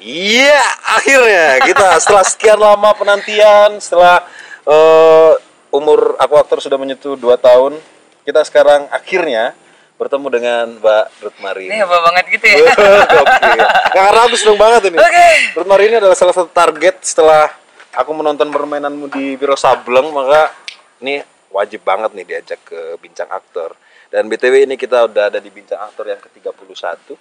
Iya, akhirnya kita setelah sekian lama penantian, setelah eh, umur aku aktor sudah menyentuh 2 tahun, kita sekarang akhirnya bertemu dengan Mbak Ruth Marini. Ini apa banget gitu ya? Oke. Karena aku seneng banget ini. Oke. Ruth Marini adalah salah satu target setelah aku menonton permainanmu di Biro Sableng, maka ini wajib banget nih diajak ke Bincang Aktor. Dan BTW ini kita udah ada di Bincang Aktor yang ke-31.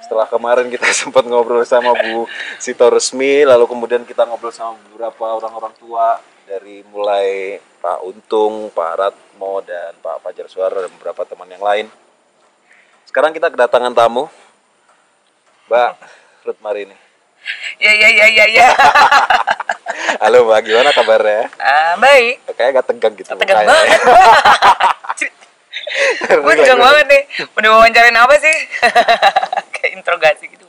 Setelah kemarin kita sempat ngobrol sama Bu Sito Resmi, lalu kemudian kita ngobrol sama beberapa orang-orang tua dari mulai Pak Untung, Pak Ratmo, dan Pak Fajar Suara dan beberapa teman yang lain. Sekarang kita kedatangan tamu, Mbak Ruth Marini. Ya ya ya ya ya. Halo Mbak, gimana kabarnya? ah, baik. Kayaknya agak tegang gitu. Tegang banget. Gue tegang banget nih. Udah wawancarain apa sih? Interogasi gitu.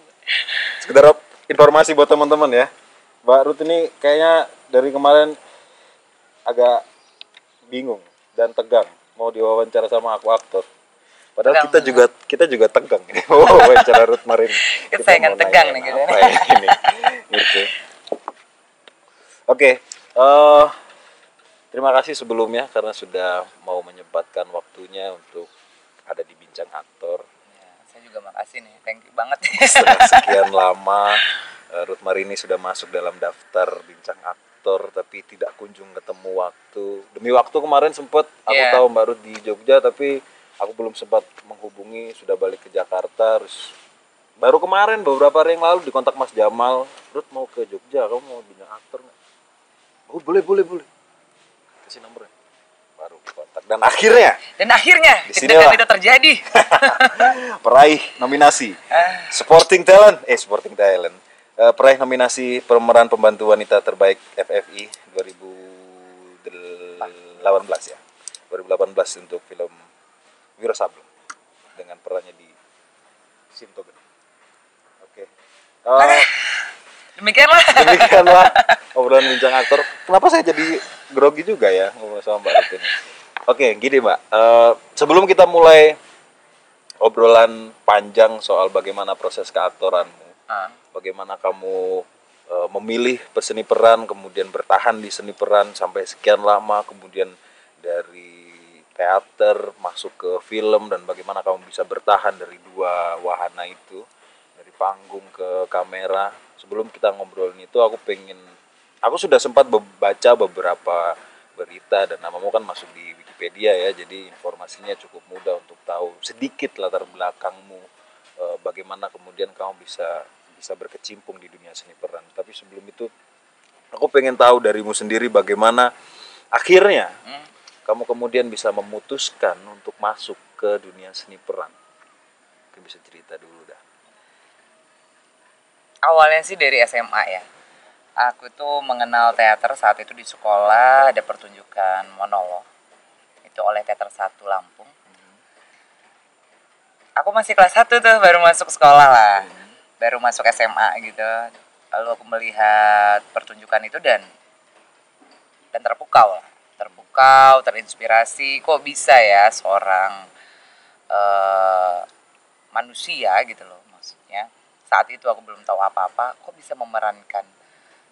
Sekedar informasi buat teman-teman ya. Mbak Ruth ini kayaknya dari kemarin agak bingung dan tegang mau diwawancara sama aku aktor. Padahal Tegang kita juga kita juga tegang ini mau wawancara Ruth Marini. Kita mau tegang nih gitu. ya ini. Gitu. Oke, eh, terima kasih sebelumnya karena sudah mau menyempatkan waktunya untuk ada di bincang aktor. Juga makasih nih. Thank you banget. setelah sekian lama eh, Ruth Marini sudah masuk dalam daftar bincang aktor tapi tidak kunjung ketemu waktu. Demi waktu kemarin sempat aku Iya. tahu Mbak Ruth di Jogja tapi aku belum sempat menghubungi sudah balik ke Jakarta. Terus baru kemarin beberapa hari yang lalu di kontak Mas Jamal. Ruth mau ke Jogja? Kamu mau bincang aktor nggak? Oh boleh boleh boleh. Kasih nomornya. Baru kontak dan akhirnya Dan akhirnya Di sinilah. itu terjadi. peraih nominasi Ah, Sporting Talent, eh Sporting Talent, Eh, peraih nominasi pemeran pembantu wanita terbaik FFI 2018 ya, 2018 untuk film Wiro Sableng dengan perannya di Sinto. Oke, Eh, demikianlah. demikianlah obrolan bincang aktor. Kenapa saya jadi grogi juga ya ngobrol sama Mbak Ruth ini? Oke, gini Mbak, Eh, sebelum kita mulai obrolan panjang soal bagaimana proses keaktoranmu, Ah, bagaimana kamu eh, memilih peseni peran, kemudian bertahan di seni peran sampai sekian lama, kemudian dari teater masuk ke film dan bagaimana kamu bisa bertahan dari dua wahana itu, dari panggung ke kamera. Sebelum kita ngobrolin itu, aku pengen, aku sudah sempat baca beberapa berita dan namamu kan masuk di Wikipedia ya, jadi informasinya cukup mudah untuk tahu sedikit latar belakangmu eh, bagaimana kemudian kamu bisa bisa berkecimpung di dunia seni peran. Tapi sebelum itu aku pengen tahu darimu sendiri bagaimana akhirnya hmm. kamu kemudian bisa memutuskan untuk masuk ke dunia seni peran. Mungkin bisa cerita dulu dah. Awalnya sih dari SMA ya. Aku tuh mengenal teater saat itu di sekolah ada pertunjukan monolog. Itu oleh Teater Satu Lampung. Aku masih kelas 1 tuh baru masuk sekolah lah. Baru masuk SMA gitu. Lalu aku melihat pertunjukan itu dan dan terpukau lah. Terpukau, terinspirasi. Kok bisa ya seorang eh, manusia gitu loh maksudnya saat itu aku belum tahu apa-apa kok bisa memerankan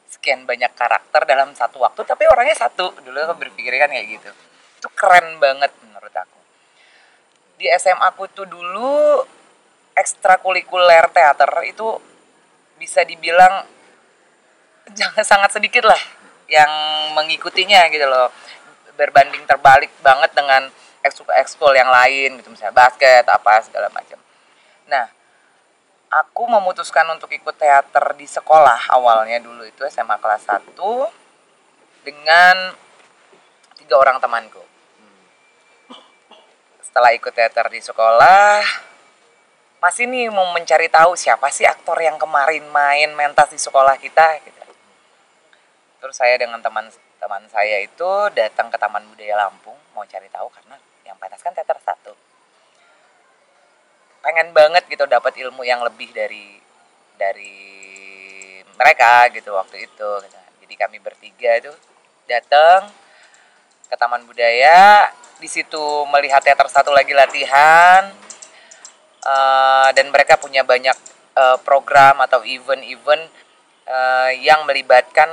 sekian banyak karakter dalam satu waktu tapi orangnya satu. Dulu aku berpikir kan kayak gitu. Itu keren banget menurut aku. Di SMA aku tuh dulu ekstrakurikuler teater itu bisa dibilang jangan sangat sedikit lah yang mengikutinya gitu loh. Berbanding terbalik banget dengan ekskul ekskul yang lain gitu. Misalnya basket apa segala macam. Nah aku memutuskan untuk ikut teater di sekolah awalnya dulu itu SMA kelas 1 dengan tiga orang temanku. Setelah ikut teater di sekolah masih nih mau mencari tahu siapa sih aktor yang kemarin main mentas di sekolah kita gitu. Terus saya dengan teman teman saya itu datang ke Taman Budaya Lampung mau cari tahu karena yang pentas kan teater satu pengen banget gitu dapat ilmu yang lebih dari dari mereka gitu waktu itu gitu. jadi kami bertiga itu datang ke Taman Budaya di situ melihat teater satu lagi latihan eh, dan mereka punya banyak eh, program atau event-event eh, yang melibatkan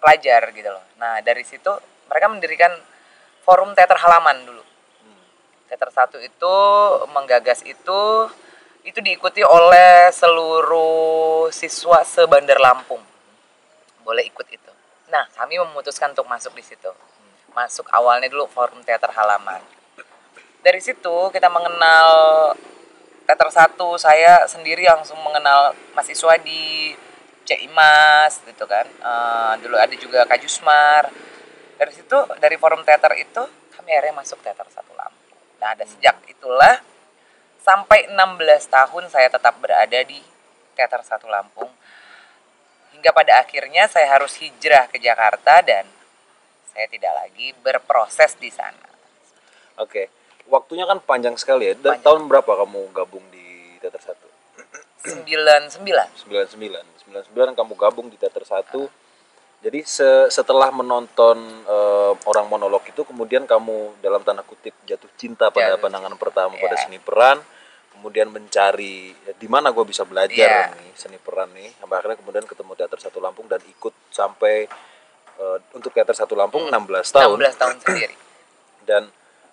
pelajar gitu loh. Nah dari situ mereka mendirikan forum teater halaman dulu. Teater satu itu menggagas itu itu diikuti oleh seluruh siswa sebandar Lampung. Boleh ikut itu. Nah, kami memutuskan untuk masuk di situ. Masuk awalnya dulu forum teater halaman. Dari situ kita mengenal teater satu, saya sendiri langsung mengenal mahasiswa di Cik Imas gitu kan. Eh, dulu ada juga Kak Jusmar. Dari situ dari forum teater itu kami akhirnya masuk teater satu Lampung. Nah, ada sejak itulah sampai 16 tahun saya tetap berada di Teater Satu Lampung. Hingga pada akhirnya saya harus hijrah ke Jakarta dan saya tidak lagi berproses di sana. Oke. Waktunya kan panjang sekali ya. Dan Panjang. tahun berapa kamu gabung di teater satu? 99. 99. 99 kamu gabung di teater satu. Jadi se- setelah menonton eh, orang monolog itu kemudian kamu dalam tanda kutip jatuh cinta pada Jatuh pandangan pertama pada Iya. seni peran, kemudian mencari eh, di mana gue bisa belajar Iya. nih seni peran nih. Sampai akhirnya kemudian ketemu teater satu Lampung dan ikut sampai eh, untuk teater satu Lampung 16 tahun 16 tahun sendiri dan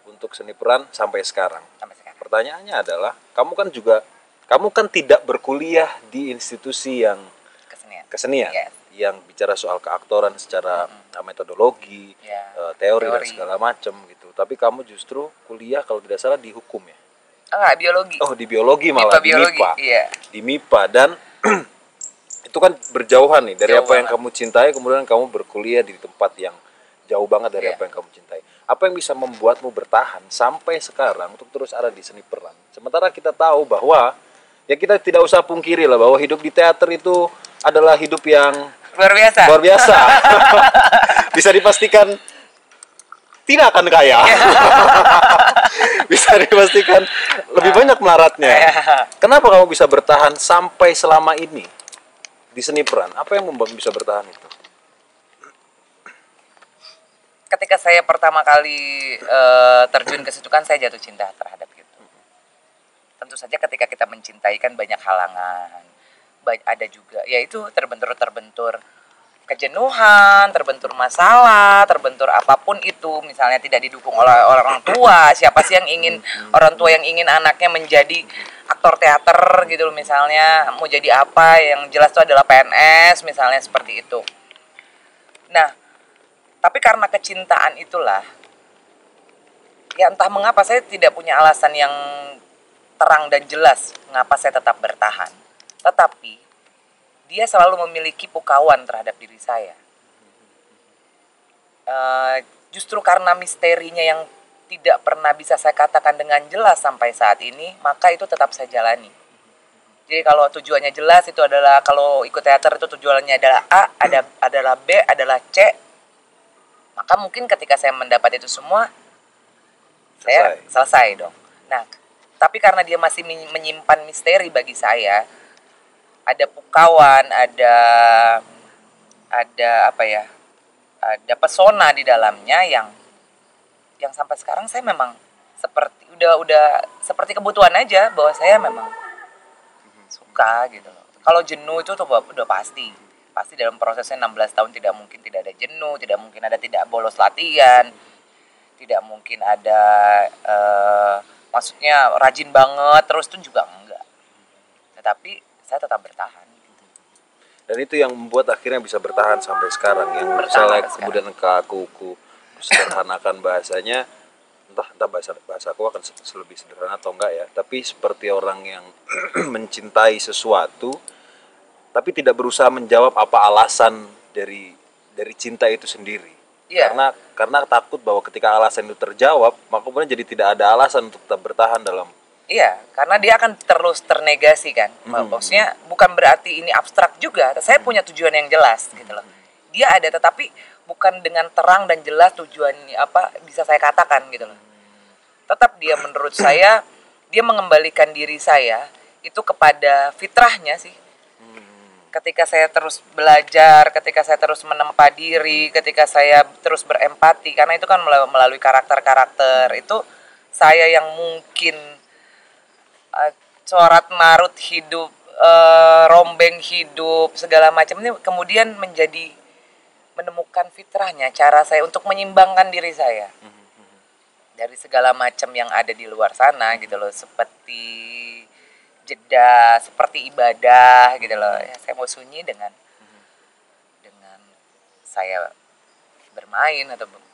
untuk seni peran sampai sekarang. sampai sekarang. Pertanyaannya adalah, kamu kan juga kamu kan tidak berkuliah di institusi yang Kesenian. kesenian Yes. Yang bicara soal keaktoran secara uh, metodologi, Ya. uh, teori, dan Teori. segala macam gitu. Tapi kamu justru kuliah kalau tidak salah di hukum ya. Enggak, biologi. Oh, di biologi malah MIPA di biologi. MIPA. Iya. Di MIPA dan itu kan berjauhan nih dari Jauh apa yang banget. kamu cintai kemudian kamu berkuliah di tempat yang jauh banget dari Iya. apa yang kamu cintai. Apa yang bisa membuatmu bertahan sampai sekarang untuk terus ada di seni peran? Sementara kita tahu bahwa ya kita tidak usah pungkiri lah bahwa hidup di teater itu adalah hidup yang Luar biasa. luar biasa. bisa dipastikan tidak akan kaya. bisa dipastikan lebih banyak melaratnya. Iya. Kenapa kamu bisa bertahan sampai selama ini di seni peran? Apa yang membuat bisa bertahan itu? Ketika saya pertama kali eh, terjun ke situ kan saya jatuh cinta terhadap itu. Tentu saja ketika kita mencintai kan banyak halangan. Ada juga yaitu terbentur-terbentur kejenuhan, terbentur masalah, terbentur apa pun itu, misalnya tidak didukung oleh orang tua, siapa sih yang ingin orang tua yang ingin anaknya menjadi aktor teater gitu loh misalnya, mau jadi apa, yang jelas itu adalah PNS misalnya seperti itu. Nah, tapi karena kecintaan itulah, ya entah mengapa saya tidak punya alasan yang terang dan jelas mengapa saya tetap bertahan. Tetapi dia selalu memiliki pukawan terhadap diri saya. Eh, justru karena misterinya yang tidak pernah bisa saya katakan dengan jelas sampai saat ini, maka itu tetap saya jalani. Jadi kalau tujuannya jelas itu adalah kalau ikut teater itu tujuannya adalah A, ada adalah B, adalah C. Maka mungkin ketika saya mendapat itu semua saya selesai dong. Nah, tapi karena dia masih men- menyimpan misteri bagi saya, ada pukawan, ada ada apa ya? Ada pesona di dalamnya yang yang sampai sekarang saya memang seperti udah udah seperti kebutuhan aja bahwa saya memang suka gitu loh. Kalau jenuh itu tuh udah pasti. Pasti dalam prosesnya 16 tahun tidak mungkin tidak ada jenuh, tidak mungkin ada tidak bolos latihan, tidak mungkin ada eh, maksudnya rajin banget terus itu juga enggak. Tetapi saya tetap bertahan. gitu. Dan itu yang membuat akhirnya bisa bertahan sampai sekarang. Yang Bertahan misalnya kemudian ke aku, aku sederhanakan bahasanya, entah entah bahasa bahasa aku akan lebih sederhana atau enggak ya. Tapi seperti orang yang mencintai sesuatu, tapi tidak berusaha menjawab apa alasan dari dari cinta itu sendiri. Iya. Karena karena takut bahwa ketika alasan itu terjawab, maka kemudian jadi tidak ada alasan untuk tetap bertahan dalam Iya, karena dia akan terus ternegasi kan. Hmm. Maksudnya bukan berarti ini abstrak juga. Saya punya tujuan yang jelas gitu loh. Dia ada tetapi bukan dengan terang dan jelas tujuan apa bisa saya katakan gitu loh. Tetap dia menurut saya dia mengembalikan diri saya itu kepada fitrahnya sih. Ketika saya terus belajar, ketika saya terus menempa diri, ketika saya terus berempati karena itu kan mela- melalui karakter-karakter itu saya yang mungkin uh, corat marut hidup eh, rombeng hidup segala macam ini kemudian menjadi menemukan fitrahnya cara saya untuk menyimbangkan diri saya. Dari segala macam yang ada di luar sana gitu loh seperti jeda seperti ibadah gitu loh. Ya, saya mau sunyi dengan dengan saya bermain atau eh,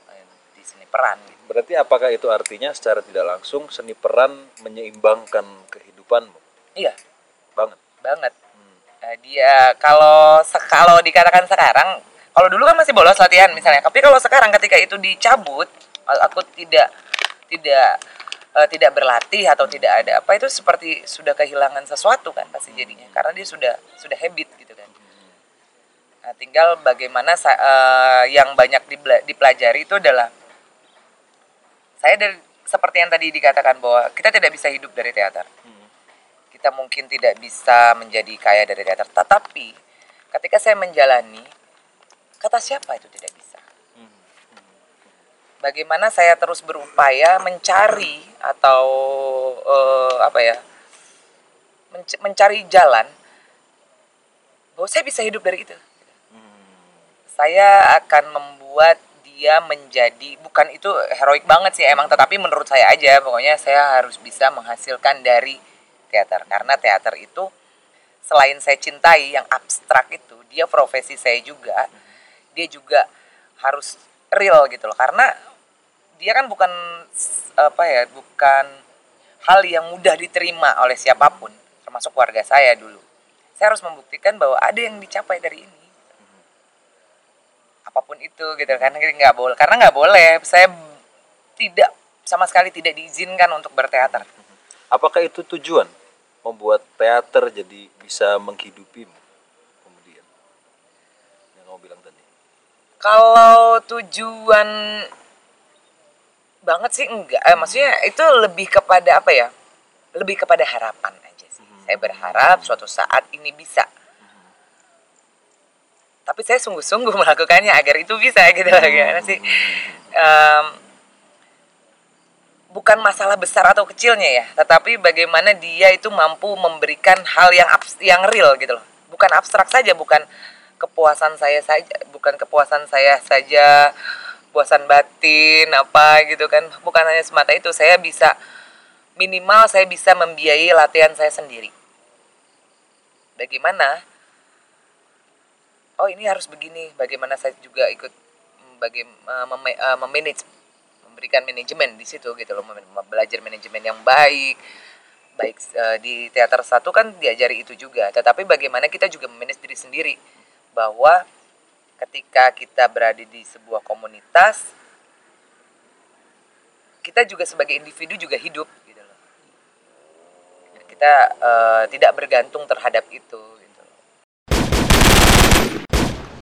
seni peran. Gitu. Berarti apakah itu artinya secara tidak langsung seni peran menyeimbangkan kehidupanmu? iya. Banget. banget. Eh, dia kalau kalau dikatakan sekarang kalau dulu kan masih bolos latihan misalnya. Tapi kalau sekarang ketika itu dicabut aku tidak tidak eh, tidak berlatih atau tidak ada apa itu seperti sudah kehilangan sesuatu kan pasti jadinya. Karena dia sudah sudah habit gitu kan. Nah, tinggal bagaimana eh, yang banyak dipelajari itu adalah saya dari seperti yang tadi dikatakan bahwa kita tidak bisa hidup dari teater. Kita mungkin tidak bisa menjadi kaya dari teater. Tetapi ketika saya menjalani kata siapa itu tidak bisa? Bagaimana saya terus berupaya mencari atau eh, apa ya menc- mencari jalan bahwa saya bisa hidup dari itu? Saya akan membuat dia menjadi bukan itu heroik banget sih emang tetapi menurut saya aja pokoknya saya harus bisa menghasilkan dari teater. Karena teater itu selain saya cintai yang abstrak itu dia profesi saya juga dia juga harus real gitu loh. Karena dia kan bukan apa ya bukan hal yang mudah diterima oleh siapa pun termasuk keluarga saya dulu. Saya harus membuktikan bahwa ada yang dicapai dari ini apa pun itu gitu karena nggak boleh karena nggak boleh saya tidak sama sekali tidak diizinkan untuk berteater. Apakah itu tujuan? Membuat teater jadi bisa menghidupimu kemudian? Yang kamu bilang tadi. kalau tujuan banget sih enggak. Eh, maksudnya itu lebih kepada apa ya? Lebih kepada harapan aja sih. Saya berharap suatu saat ini bisa tapi saya sungguh-sungguh melakukannya agar itu bisa gitu. Loh gimana sih? Em, bukan masalah besar atau kecilnya ya tetapi bagaimana dia itu mampu memberikan hal yang abs- yang real gitu loh. Bukan abstrak saja bukan kepuasan saya saja bukan kepuasan saya saja puasan batin apa gitu kan. Bukan hanya semata itu saya bisa minimal saya bisa membiayai latihan saya sendiri. Bagaimana oh ini harus begini bagaimana saya juga ikut bagaimana memanage memberikan manajemen di situ gitu loh belajar manajemen yang baik baik eh, di teater satu kan diajari itu juga tetapi bagaimana kita juga memanage diri sendiri bahwa ketika kita berada di sebuah komunitas kita juga sebagai individu juga hidup gitu loh. Kita eh, tidak bergantung terhadap itu